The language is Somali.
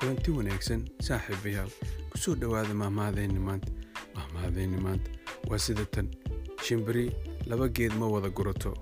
kulanti wanaagsan saaxiibayaal ku soo dhowaada mahmahadayni maanta. Mahmahadayni maanta waa sida tan. Shimbiri laba geed ma wada gurato.